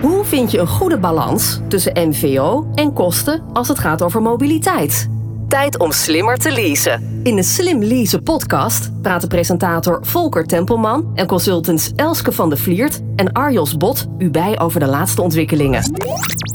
Hoe vind je een goede balans tussen MVO en kosten als het gaat over mobiliteit? Tijd om slimmer te leasen. In de Slim Leasen podcast praten presentator Volker Tempelman en consultants Elske van de Vliert en Arjos Bot u bij over de laatste ontwikkelingen.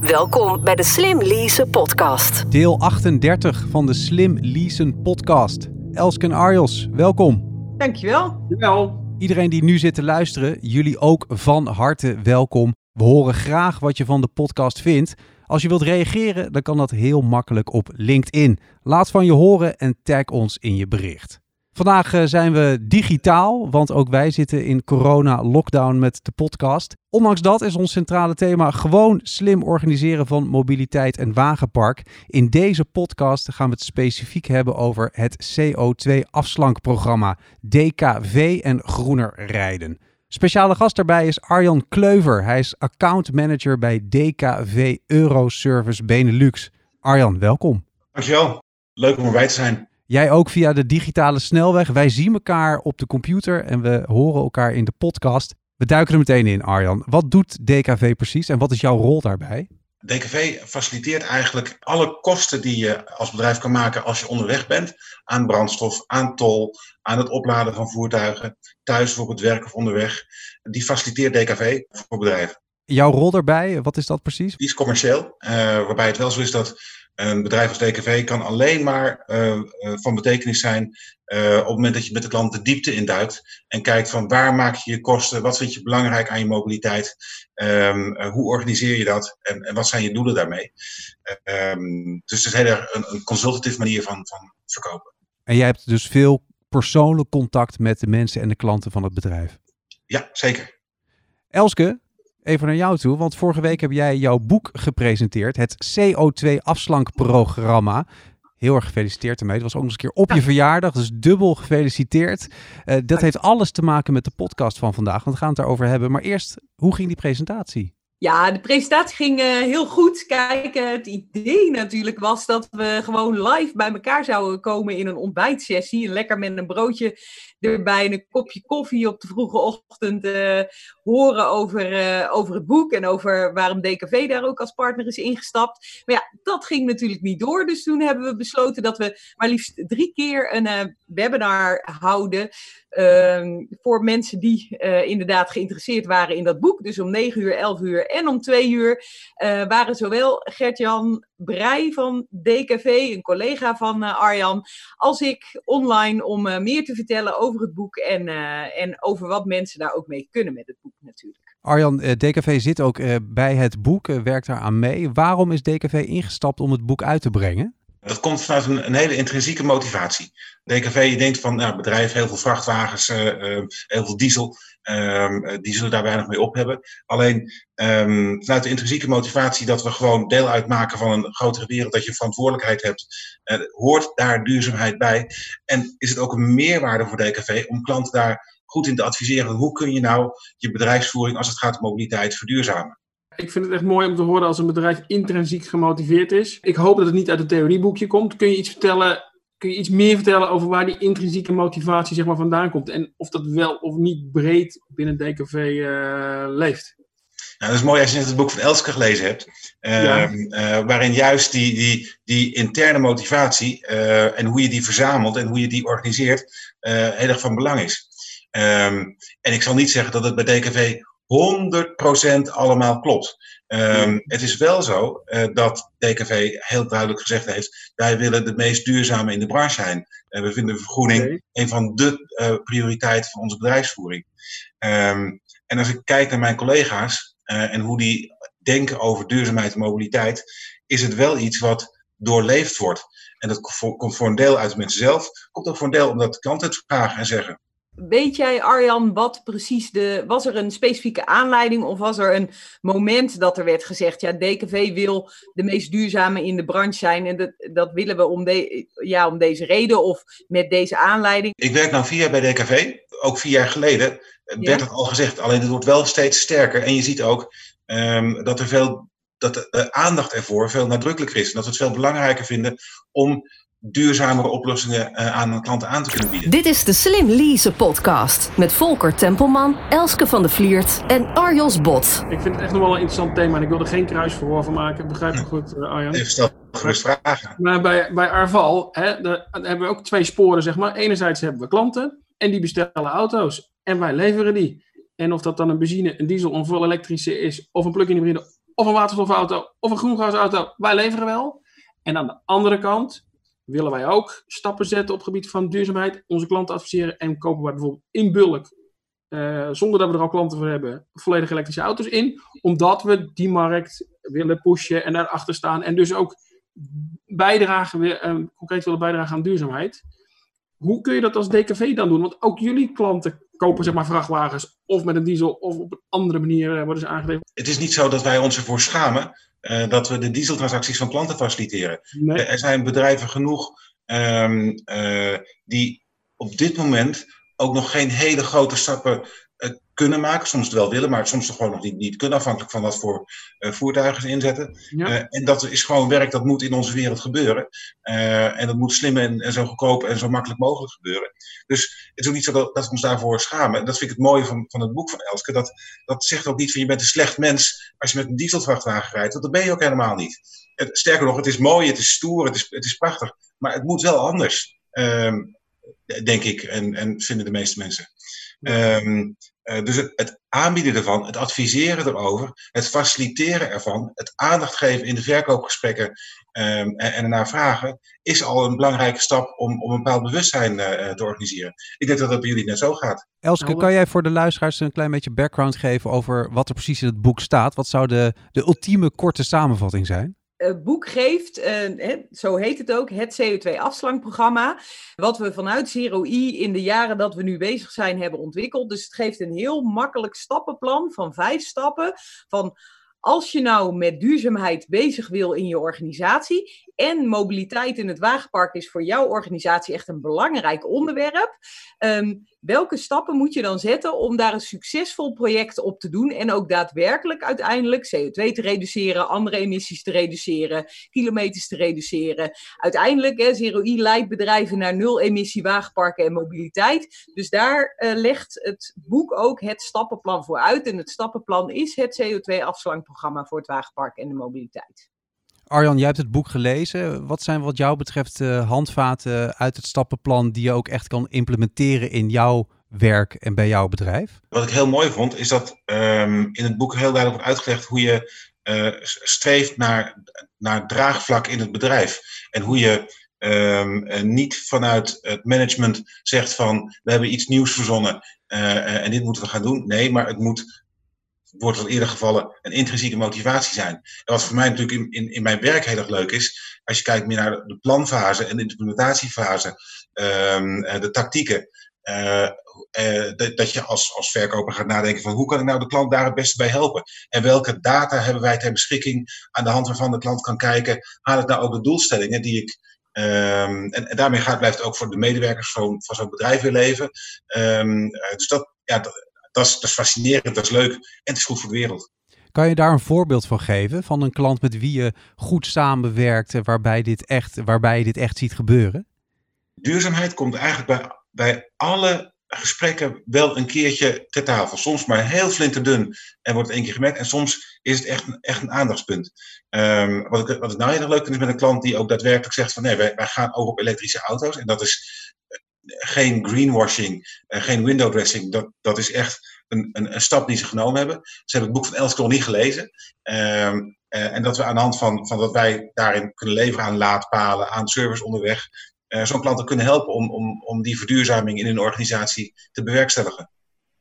Welkom bij de Slim Leasen podcast. Deel 38 van de Slim Leasen podcast. Elske en Arjos, welkom. Dankjewel. Wel. Iedereen die nu zit te luisteren, jullie ook van harte welkom. We horen graag wat je van de podcast vindt. Als je wilt reageren, dan kan dat heel makkelijk op LinkedIn. Laat van je horen en tag ons in je bericht. Vandaag eh, zijn we digitaal, want ook wij zitten in corona-lockdown met de podcast. Ondanks dat is ons centrale thema gewoon slim organiseren van mobiliteit en wagenpark. In deze podcast gaan we het specifiek hebben over het CO2-afslankprogramma DKV en groener rijden. Speciale gast daarbij is Arjan Kleuver. Hij is account manager bij DKV Euroservice Benelux. Arjan, welkom. Dankjewel. Leuk om erbij te zijn. Jij ook via de digitale snelweg. Wij zien elkaar op de computer en we horen elkaar in de podcast. We duiken er meteen in, Arjan. Wat doet DKV precies en wat is jouw rol daarbij? DKV faciliteert eigenlijk alle kosten die je als bedrijf kan maken als je onderweg bent. Aan brandstof, aan tol, aan het opladen van voertuigen, thuis op het werk of onderweg. Die faciliteert DKV voor bedrijven. Jouw rol daarbij, wat is dat precies? Die is commercieel, uh, waarbij het wel zo is dat een bedrijf als DKV kan alleen maar uh, van betekenis zijn uh, op het moment dat je met de klant de diepte induikt en kijkt van waar maak je je kosten, wat vind je belangrijk aan je mobiliteit, um, hoe organiseer je dat en, en, wat zijn je doelen daarmee. Um, dus het is heel erg een, een consultative manier van, van verkopen. En jij hebt dus veel persoonlijk contact met de mensen en de klanten van het bedrijf. Ja, zeker. Elske, even naar jou toe, want vorige week heb jij jouw boek gepresenteerd, het CO2-afslankprogramma. Heel erg gefeliciteerd ermee. Het was ook nog eens een keer op je verjaardag, dus dubbel gefeliciteerd. Uh, dat heeft alles te maken met de podcast van vandaag, want we gaan het daarover hebben. Maar eerst, hoe ging die presentatie? Ja, de presentatie ging uh, heel goed. Kijk, uh, het idee natuurlijk was dat we gewoon live bij elkaar zouden komen in een ontbijtsessie. Lekker met een broodje erbij en een kopje koffie op de vroege ochtend uh, horen over, over het boek en over waarom DKV daar ook als partner is ingestapt. Maar ja, dat ging natuurlijk niet door. Dus toen hebben we besloten dat we maar liefst drie keer een webinar houden. Ehm, voor mensen die inderdaad geïnteresseerd waren in dat boek. Dus om 9 uur, 11 uur en om twee uur uh, waren zowel Gert-Jan Brij van DKV, een collega van uh, Arjan, als ik online om uh, meer te vertellen over het boek en, en over wat mensen daar ook mee kunnen met het boek natuurlijk. Arjan, DKV zit ook bij het boek, werkt daar aan mee. Waarom is DKV ingestapt om het boek uit te brengen? Dat komt vanuit een, een, hele intrinsieke motivatie. DKV je denkt van, nou, bedrijf, heel veel vrachtwagens, uh, heel veel diesel. Um, die zullen daar weinig mee op hebben. Alleen um, vanuit de intrinsieke motivatie dat we gewoon deel uitmaken van een grotere wereld, dat je verantwoordelijkheid hebt, uh, hoort daar duurzaamheid bij. En is het ook een meerwaarde voor DKV om klanten daar goed in te adviseren. Hoe kun je nou je bedrijfsvoering als het gaat om mobiliteit verduurzamen? Ik vind het echt mooi om te horen als een bedrijf intrinsiek gemotiveerd is. Ik hoop dat het niet uit het theorieboekje komt. Kun je iets vertellen kun je iets meer vertellen over waar die intrinsieke motivatie zeg maar, vandaan komt? En of dat wel of niet breed binnen DKV uh, leeft? Nou, dat is mooi als je net het boek van Elske gelezen hebt. Uh, ja. uh, waarin juist die, die, die interne motivatie uh, en hoe je die verzamelt en hoe je die organiseert heel erg van belang is. Um, en ik zal niet zeggen dat het bij DKV 100% allemaal klopt. Um, het is wel zo uh, dat DKV heel duidelijk gezegd heeft: wij willen de meest duurzame in de branche zijn. Uh, we vinden vergroening okay. een van de uh, prioriteiten van onze bedrijfsvoering. Um, en als ik kijk naar mijn collega's en hoe die denken over duurzaamheid en mobiliteit, is het wel iets wat doorleefd wordt. En dat komt voor een deel uit de mensen zelf, komt ook voor een deel omdat de klanten het vragen en zeggen. Weet jij, Arjan, wat precies de. Was er een specifieke aanleiding of was er een moment dat er werd gezegd: ja, DKV wil de meest duurzame in de branche zijn en dat, dat willen we om, de, ja, om deze reden of met deze aanleiding? Ik werk nu vier jaar bij DKV, ook vier jaar geleden werd ja? het al gezegd, alleen het wordt wel steeds sterker. En je ziet ook um, dat er veel. Dat de aandacht ervoor veel nadrukkelijker is. En dat we het veel belangrijker vinden om duurzamere oplossingen aan klanten aan te kunnen bieden. Dit is de Slim Lease podcast met Volker Tempelman, Elske van de Vliert en Arjos Bot. Ik vind het echt nog wel een interessant thema en ik wil er geen kruisverhoor van maken. Begrijp me goed, Arjan? Even stel gerust vragen. Maar bij, bij Arval hè, daar hebben we ook twee sporen, zeg maar. Enerzijds hebben we klanten en die bestellen auto's en wij leveren die. En of dat dan een benzine, een diesel, een vol elektrische is, of een plug-in hybride, of een waterstofauto, of een groengasauto, wij leveren wel. En aan de andere kant willen wij ook stappen zetten op het gebied van duurzaamheid, onze klanten adviseren en kopen wij bijvoorbeeld in bulk, uh, zonder dat we er al klanten voor hebben, volledig elektrische auto's in, omdat we die markt willen pushen en daarachter staan en dus ook bijdragen, uh, concreet willen bijdragen aan duurzaamheid. Hoe kun je dat als DKV dan doen? Want ook jullie klanten kopen zeg maar vrachtwagens of met een diesel of op een andere manier eh, worden ze aangeleverd. Het is niet zo dat wij ons ervoor schamen uh, dat we de dieseltransacties van klanten faciliteren. Nee. er zijn bedrijven genoeg um, uh, die op dit moment ook nog geen hele grote stappen kunnen maken. Soms het wel willen, maar soms toch gewoon nog niet, niet kunnen, afhankelijk van wat voor uh, voertuigen ze inzetten. Ja. Uh, en dat is gewoon werk dat moet in onze wereld gebeuren. Uh, en dat moet slim en, en, zo goedkoop en zo makkelijk mogelijk gebeuren. Dus het is ook niet zo dat, dat we ons daarvoor schamen. En dat vind ik het mooie van, van het boek van Elske. Dat, dat zegt ook niet van je bent een slecht mens als je met een dieselvrachtwagen rijdt. Want dat ben je ook helemaal niet. Het, sterker nog, het is mooi, het is stoer, het is, het is prachtig. Maar het moet wel anders. Um, denk ik en, en vinden de meeste mensen. Um, uh, dus het, het, aanbieden ervan, het adviseren erover, het faciliteren ervan, het aandacht geven in de verkoopgesprekken um, en, en ernaar vragen, is al een belangrijke stap om, om een bepaald bewustzijn uh, te organiseren. Ik denk dat dat bij jullie net zo gaat. Elske, kan jij voor de luisteraars een klein beetje background geven over wat er precies in het boek staat? Wat zou de, de ultieme korte samenvatting zijn? Boek geeft, uh, zo heet het ook, het CO2-afslankprogramma. Wat we vanuit Zero I in de jaren dat we nu bezig zijn hebben ontwikkeld. Dus het geeft een heel makkelijk stappenplan van vijf stappen. Van als je nou met duurzaamheid bezig wil in je organisatie en mobiliteit in het wagenpark is voor jouw organisatie echt een belangrijk onderwerp, um, welke stappen moet je dan zetten om daar een succesvol project op te doen en ook daadwerkelijk uiteindelijk CO2 te reduceren, andere emissies te reduceren, kilometers te reduceren. Uiteindelijk, hè, Zero I leidt bedrijven naar nul emissie wagenparken en mobiliteit. Dus daar uh, legt het boek ook het stappenplan voor uit. En het stappenplan is het CO2-afslankprogramma voor het wagenpark en de mobiliteit. Arjan, jij hebt het boek gelezen. Wat zijn wat jou betreft uh, handvaten uit het stappenplan die je ook echt kan implementeren in jouw werk en bij jouw bedrijf? Wat ik heel mooi vond, is dat um, in het boek heel duidelijk wordt uitgelegd hoe je uh, streeft naar, naar draagvlak in het bedrijf. En hoe je um, uh, niet vanuit het management zegt van we hebben iets nieuws verzonnen en dit moeten we gaan doen. Nee, maar het moet wordt al eerder gevallen een intrinsieke motivatie zijn. En wat voor mij natuurlijk in, in, in mijn werk heel erg leuk is, als je kijkt meer naar de planfase en de implementatiefase, um, de tactieken, uh, uh, dat, dat je als, als verkoper gaat nadenken van hoe kan ik nou de klant daar het beste bij helpen? En welke data hebben wij ter beschikking aan de hand waarvan de klant kan kijken, haal ik nou ook de doelstellingen die ik Um, en, daarmee gaat, blijft ook voor de medewerkers van, van zo'n bedrijf weer leven. Um, dus dat, ja, dat, dat is, dat is fascinerend, dat is leuk en het is goed voor de wereld. Kan je daar een voorbeeld van geven van een klant met wie je goed samenwerkt, waarbij, dit echt, waarbij je dit echt ziet gebeuren? Duurzaamheid komt eigenlijk bij, bij alle gesprekken wel een keertje ter tafel. Soms maar heel flinterdun en wordt het één keer gemerkt. En soms is het echt een, echt een aandachtspunt. Um, wat, ik, wat ik nou heel erg leuk vind is met een klant die ook daadwerkelijk zegt van nee, wij, wij gaan over op elektrische auto's. En dat is geen greenwashing, uh, geen window dressing. Dat, dat is echt een, een, een, stap die ze genomen hebben. Ze hebben het boek van Elske nog niet gelezen. Um, uh, en dat we aan de hand van, van wat wij daarin kunnen leveren aan laadpalen, aan service onderweg, uh, zo'n klanten kunnen helpen om, om, om die verduurzaming in hun organisatie te bewerkstelligen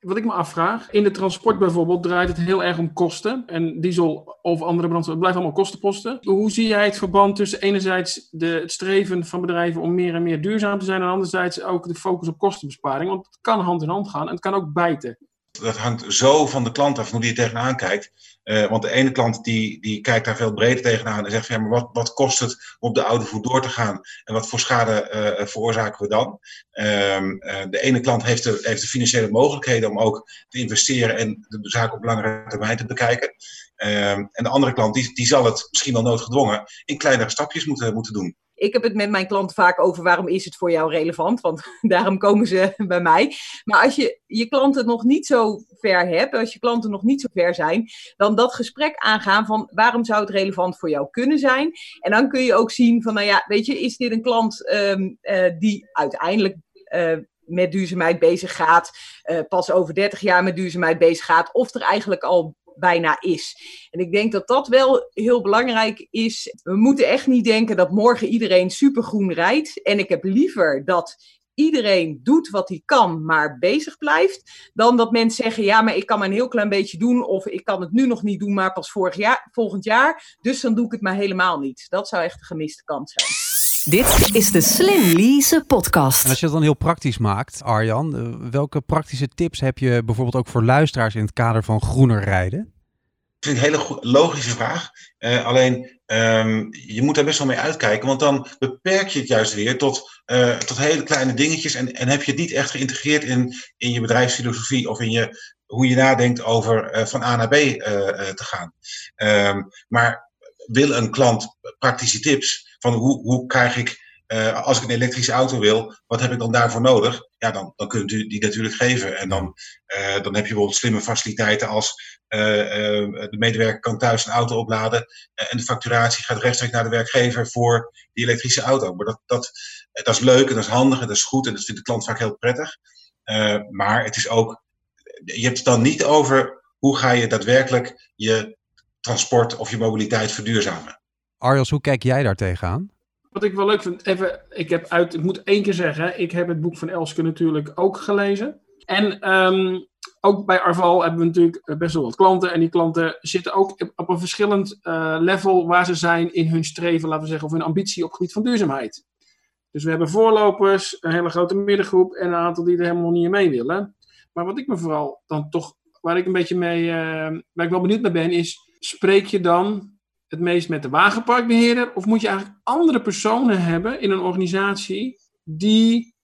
wat ik me afvraag, in de transport bijvoorbeeld draait het heel erg om kosten. En diesel of andere brandstof, blijven allemaal kostenposten. Hoe zie jij het verband tussen enerzijds de, het streven van bedrijven om meer en meer duurzaam te zijn... en anderzijds ook de focus op kostenbesparing? Want het kan hand in hand gaan en het kan ook bijten dat hangt zo van de klant af hoe die er tegenaan kijkt. Uh, want de ene klant die, die kijkt daar veel breder tegenaan en zegt: ja, maar wat, wat kost het om op de oude voet door te gaan en wat voor schade uh, veroorzaken we dan? Uh, de ene klant heeft de, heeft de financiële mogelijkheden om ook te investeren en de zaak op langere termijn te bekijken. Ehm, en de andere klant die, die zal het misschien wel noodgedwongen in kleinere stapjes moeten, moeten doen. Ik heb het met mijn klanten vaak over waarom is het voor jou relevant, want daarom komen ze bij mij. Maar als je je klanten nog niet zo ver hebt, als je klanten nog niet zo ver zijn, dan dat gesprek aangaan van waarom zou het relevant voor jou kunnen zijn. En dan kun je ook zien van, nou ja, weet je, is dit een klant um, uh, die uiteindelijk uh, met duurzaamheid bezig gaat, uh, pas over 30 jaar met duurzaamheid bezig gaat, of er eigenlijk al bijna is. En ik denk dat dat wel heel belangrijk is. We moeten echt niet denken dat morgen iedereen supergroen rijdt. En ik heb liever dat iedereen doet wat hij kan, maar bezig blijft. Dan dat mensen zeggen, ja, maar ik kan maar een heel klein beetje doen. Of ik kan het nu nog niet doen, maar pas vorig jaar, volgend jaar. Dus dan doe ik het maar helemaal niet. Dat zou echt een gemiste kans zijn. Dit is de Slim Lease podcast. En als je het dan heel praktisch maakt, Arjan, eh, welke praktische tips heb je bijvoorbeeld ook voor luisteraars in het kader van groener rijden? Ik vind het een hele logische vraag. Uh, alleen, um, je moet daar best wel mee uitkijken, want dan beperk je het juist weer tot, uh, tot hele kleine dingetjes en, en heb je het niet echt geïntegreerd in, in je bedrijfsfilosofie of in je, hoe je nadenkt over uh, van A naar B te gaan. Um, maar wil een klant praktische tips van hoe, hoe krijg ik uh, als ik een elektrische auto wil, wat heb ik dan daarvoor nodig? Ja, dan, dan kunt u die natuurlijk geven. En dan, uh, dan heb je bijvoorbeeld slimme faciliteiten als uh, de medewerker kan thuis een auto opladen en de facturatie gaat rechtstreeks naar de werkgever voor die elektrische auto. Maar dat, dat, dat is leuk en dat is handig en dat is goed en dat vindt de klant vaak heel prettig. maar het is ook, je hebt het dan niet over hoe ga je daadwerkelijk je transport of je mobiliteit verduurzamen. Arjos, hoe kijk jij daar tegenaan? Wat ik wel leuk vind, even, ik heb uit, ik moet één keer zeggen, ik heb het boek van Elske natuurlijk ook gelezen. En um, ook bij Arval hebben we natuurlijk best wel wat klanten. En die klanten zitten ook op een verschillend uh, level waar ze zijn in hun streven, laten we zeggen, of hun ambitie op het gebied van duurzaamheid. Dus we hebben voorlopers, een hele grote middengroep en een aantal die er helemaal niet mee willen. Maar wat ik me vooral dan toch, waar ik een beetje mee, uh, waar ik wel benieuwd naar ben, is, spreek je dan het meest met de wagenparkbeheerder? Of moet je eigenlijk andere personen hebben in een organisatie die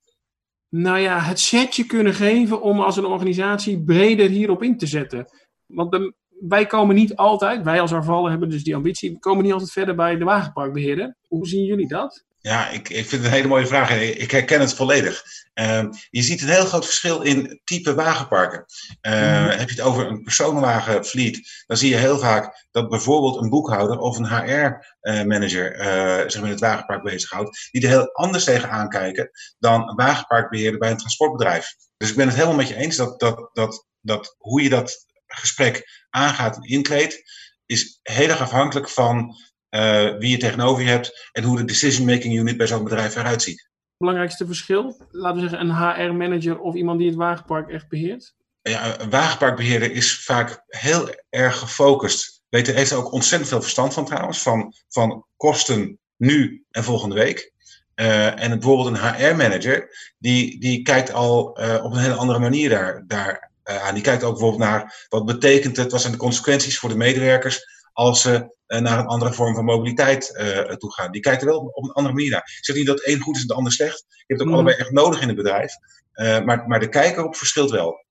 nou ja, het setje kunnen geven om als een organisatie breder hierop in te zetten? Want wij komen niet altijd, wij als Arvallen hebben dus die ambitie, we komen niet altijd verder bij de wagenparkbeheerder. Hoe zien jullie dat? Ja, ik, ik vind het een hele mooie vraag en ik herken het volledig. Uh, je ziet een heel groot verschil in type wagenparken. Uh, mm. Heb je het over een personenwagenfleet, dan zie je heel vaak dat bijvoorbeeld een boekhouder of een HR-manager uh, zich met het wagenpark bezighoudt, die er heel anders tegenaan kijken dan een wagenparkbeheerder bij een transportbedrijf. Dus ik ben het helemaal met je eens dat, dat, dat, dat hoe je dat gesprek aangaat en inkleedt, is heel erg afhankelijk van uh, wie je tegenover je hebt en hoe de decision-making unit bij zo'n bedrijf eruit ziet. Belangrijkste verschil? Laten we zeggen een HR-manager of iemand die het wagenpark echt beheert? Ja, een wagenparkbeheerder is vaak heel erg gefocust. Weet, heeft er ook ontzettend veel verstand van trouwens, van, van kosten nu en volgende week. Uh, en bijvoorbeeld een HR-manager, die, die kijkt al uh, op een hele andere manier daar, daar uh, aan. Die kijkt ook bijvoorbeeld naar wat betekent het, wat zijn de consequenties voor de medewerkers als ze uh, naar een andere vorm van mobiliteit uh, toe gaan. Die kijken wel op, op, een andere manier naar. Ik zeg niet dat één goed is en de ander slecht. Je hebt ook mm. allebei echt nodig in het bedrijf. Uh, maar, maar de kijker op verschilt wel.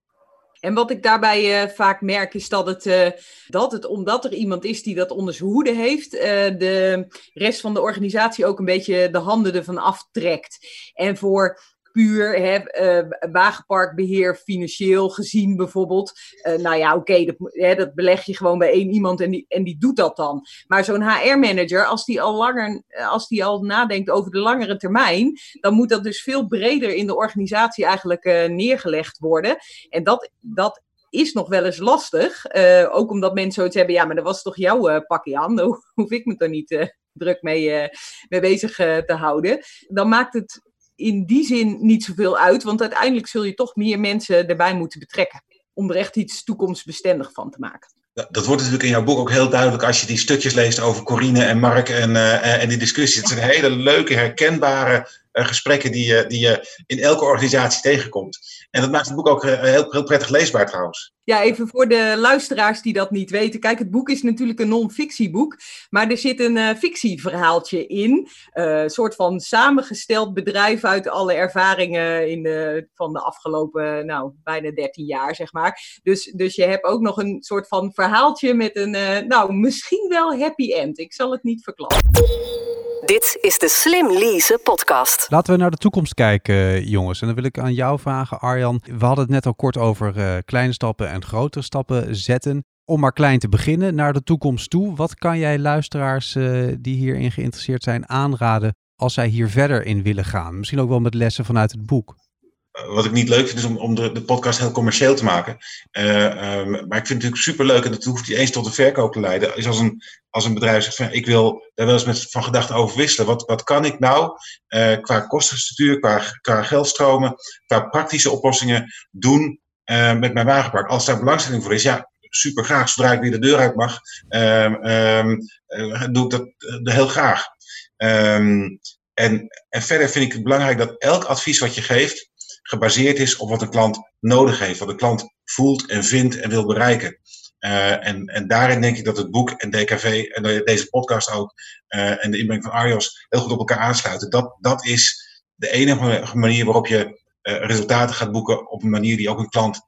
En wat ik daarbij uh, vaak merk is dat het, uh, dat het, omdat er iemand is die dat onder zijn hoede heeft, uh, de rest van de organisatie ook een beetje de handen ervan aftrekt. En voor puur hè, uh, wagenparkbeheer financieel gezien bijvoorbeeld. Uh, nou ja, oké, dat, dat, beleg je gewoon bij één iemand en die, en die doet dat dan. Maar zo'n HR-manager, als die al langer, als die al nadenkt over de langere termijn, dan moet dat dus veel breder in de organisatie eigenlijk neergelegd worden. En dat, dat is nog wel eens lastig. ook omdat mensen zoiets hebben, ja, maar dat was toch jouw pakje aan, daar hoef ik me er niet druk mee, mee bezig te houden. Dan maakt het in die zin niet zoveel uit, want uiteindelijk zul je toch meer mensen erbij moeten betrekken. Om er echt iets toekomstbestendig van te maken. Dat wordt natuurlijk in jouw boek ook heel duidelijk als je die stukjes leest over Corine en Mark en, uh, en die discussies. Het zijn hele leuke, herkenbare gesprekken die je, die je in elke organisatie tegenkomt. En dat maakt het boek ook heel, heel prettig leesbaar trouwens. Ja, even voor de luisteraars die dat niet weten. Kijk, het boek is natuurlijk een non-fictieboek, maar er zit een uh, fictieverhaaltje in. Een soort van samengesteld bedrijf uit alle ervaringen in de, van de afgelopen, nou, bijna 13 jaar, zeg maar. Dus, dus je hebt ook nog een soort van verhaaltje met een, nou, misschien wel happy end. Ik zal het niet verklappen. Dit is de Slim Lease podcast. Laten we naar de toekomst kijken, jongens. En dan wil ik aan jou vragen, Arjan. We hadden het net al kort over uh, kleine stappen en grotere stappen zetten. Om maar klein te beginnen naar de toekomst toe. Wat kan jij luisteraars uh, die hierin geïnteresseerd zijn aanraden als zij hier verder in willen gaan? Misschien ook wel met lessen vanuit het boek wat ik niet leuk vind, is om, om de, de podcast heel commercieel te maken. Uh, um, maar ik vind het natuurlijk superleuk, en dat hoeft niet eens tot een verkoop te leiden, is als een, als een bedrijf zegt ik wil daar wel eens met van gedachten over wisselen. Wat, wat kan ik nou uh, qua kostenstructuur, qua, qua geldstromen, qua praktische oplossingen doen uh, met mijn wagenpark? Als daar belangstelling voor is, ja, super graag. Zodra ik weer de deur uit mag, um, doe ik dat heel graag. En, en verder vind ik het belangrijk dat elk advies wat je geeft, gebaseerd is op wat een klant nodig heeft, wat de klant voelt en vindt en wil bereiken. Uh, en, en daarin denk ik dat het boek en DKV en deze podcast ook uh, en de inbreng van Arjos heel goed op elkaar aansluiten. Dat, dat is de enige manier waarop je uh, resultaten gaat boeken op een manier die ook een klant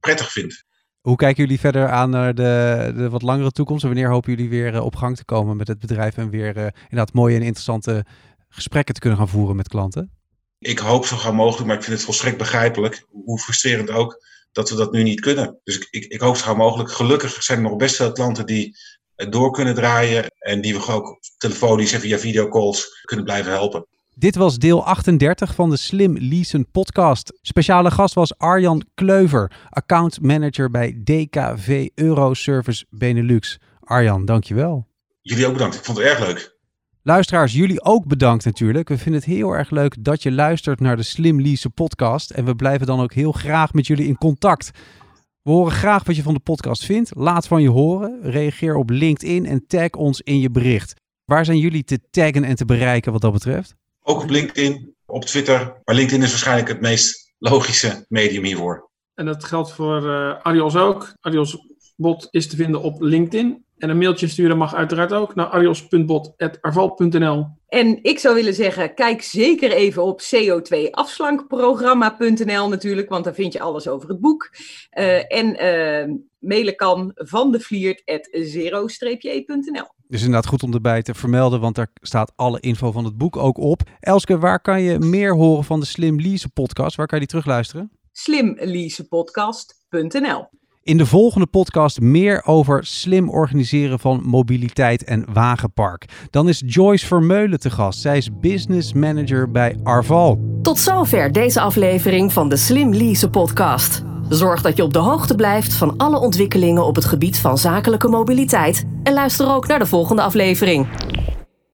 prettig vindt. Hoe kijken jullie verder aan naar de, de wat langere toekomst? En wanneer hopen jullie weer op gang te komen met het bedrijf en weer inderdaad mooie en interessante gesprekken te kunnen gaan voeren met klanten? Ik hoop zo gauw mogelijk, maar ik vind het volstrekt begrijpelijk, hoe frustrerend ook, dat we dat nu niet kunnen. Dus ik, ik, ik hoop zo gauw mogelijk. Gelukkig zijn er nog best veel klanten die het door kunnen draaien en die we ook telefonisch en via videocalls kunnen blijven helpen. Dit was deel 38 van de Slim Leasen podcast. Speciale gast was Arjan Kleuver, account manager bij DKV Euroservice Benelux. Arjan, dankjewel. Jullie ook bedankt. Ik vond het erg leuk. Luisteraars, jullie ook bedankt natuurlijk. We vinden het heel erg leuk dat je luistert naar de Slim Lease podcast. En we blijven dan ook heel graag met jullie in contact. We horen graag wat je van de podcast vindt. Laat van je horen. Reageer op LinkedIn en tag ons in je bericht. Waar zijn jullie te taggen en te bereiken wat dat betreft? Ook op LinkedIn, op Twitter. Maar LinkedIn is waarschijnlijk het meest logische medium hiervoor. En dat geldt voor uh, Adios ook. Adios Bot is te vinden op LinkedIn. En een mailtje sturen mag uiteraard ook naar arios.bot.arval.nl. En ik zou willen zeggen, kijk zeker even op co2afslankprogramma.nl natuurlijk, want daar vind je alles over het boek. Uh, en uh, mailen kan van de vliert.zero-e.nl. Dus inderdaad goed om erbij te vermelden, want daar staat alle info van het boek ook op. Elske, waar kan je meer horen van de Slim Lease podcast? Waar kan je die terugluisteren? slimleasepodcast.nl in de volgende podcast meer over slim organiseren van mobiliteit en wagenpark. Dan is Joyce Vermeulen te gast. Zij is business manager bij Arval. Tot zover deze aflevering van de Slim Lease podcast. Zorg dat je op de hoogte blijft van alle ontwikkelingen op het gebied van zakelijke mobiliteit en luister ook naar de volgende aflevering.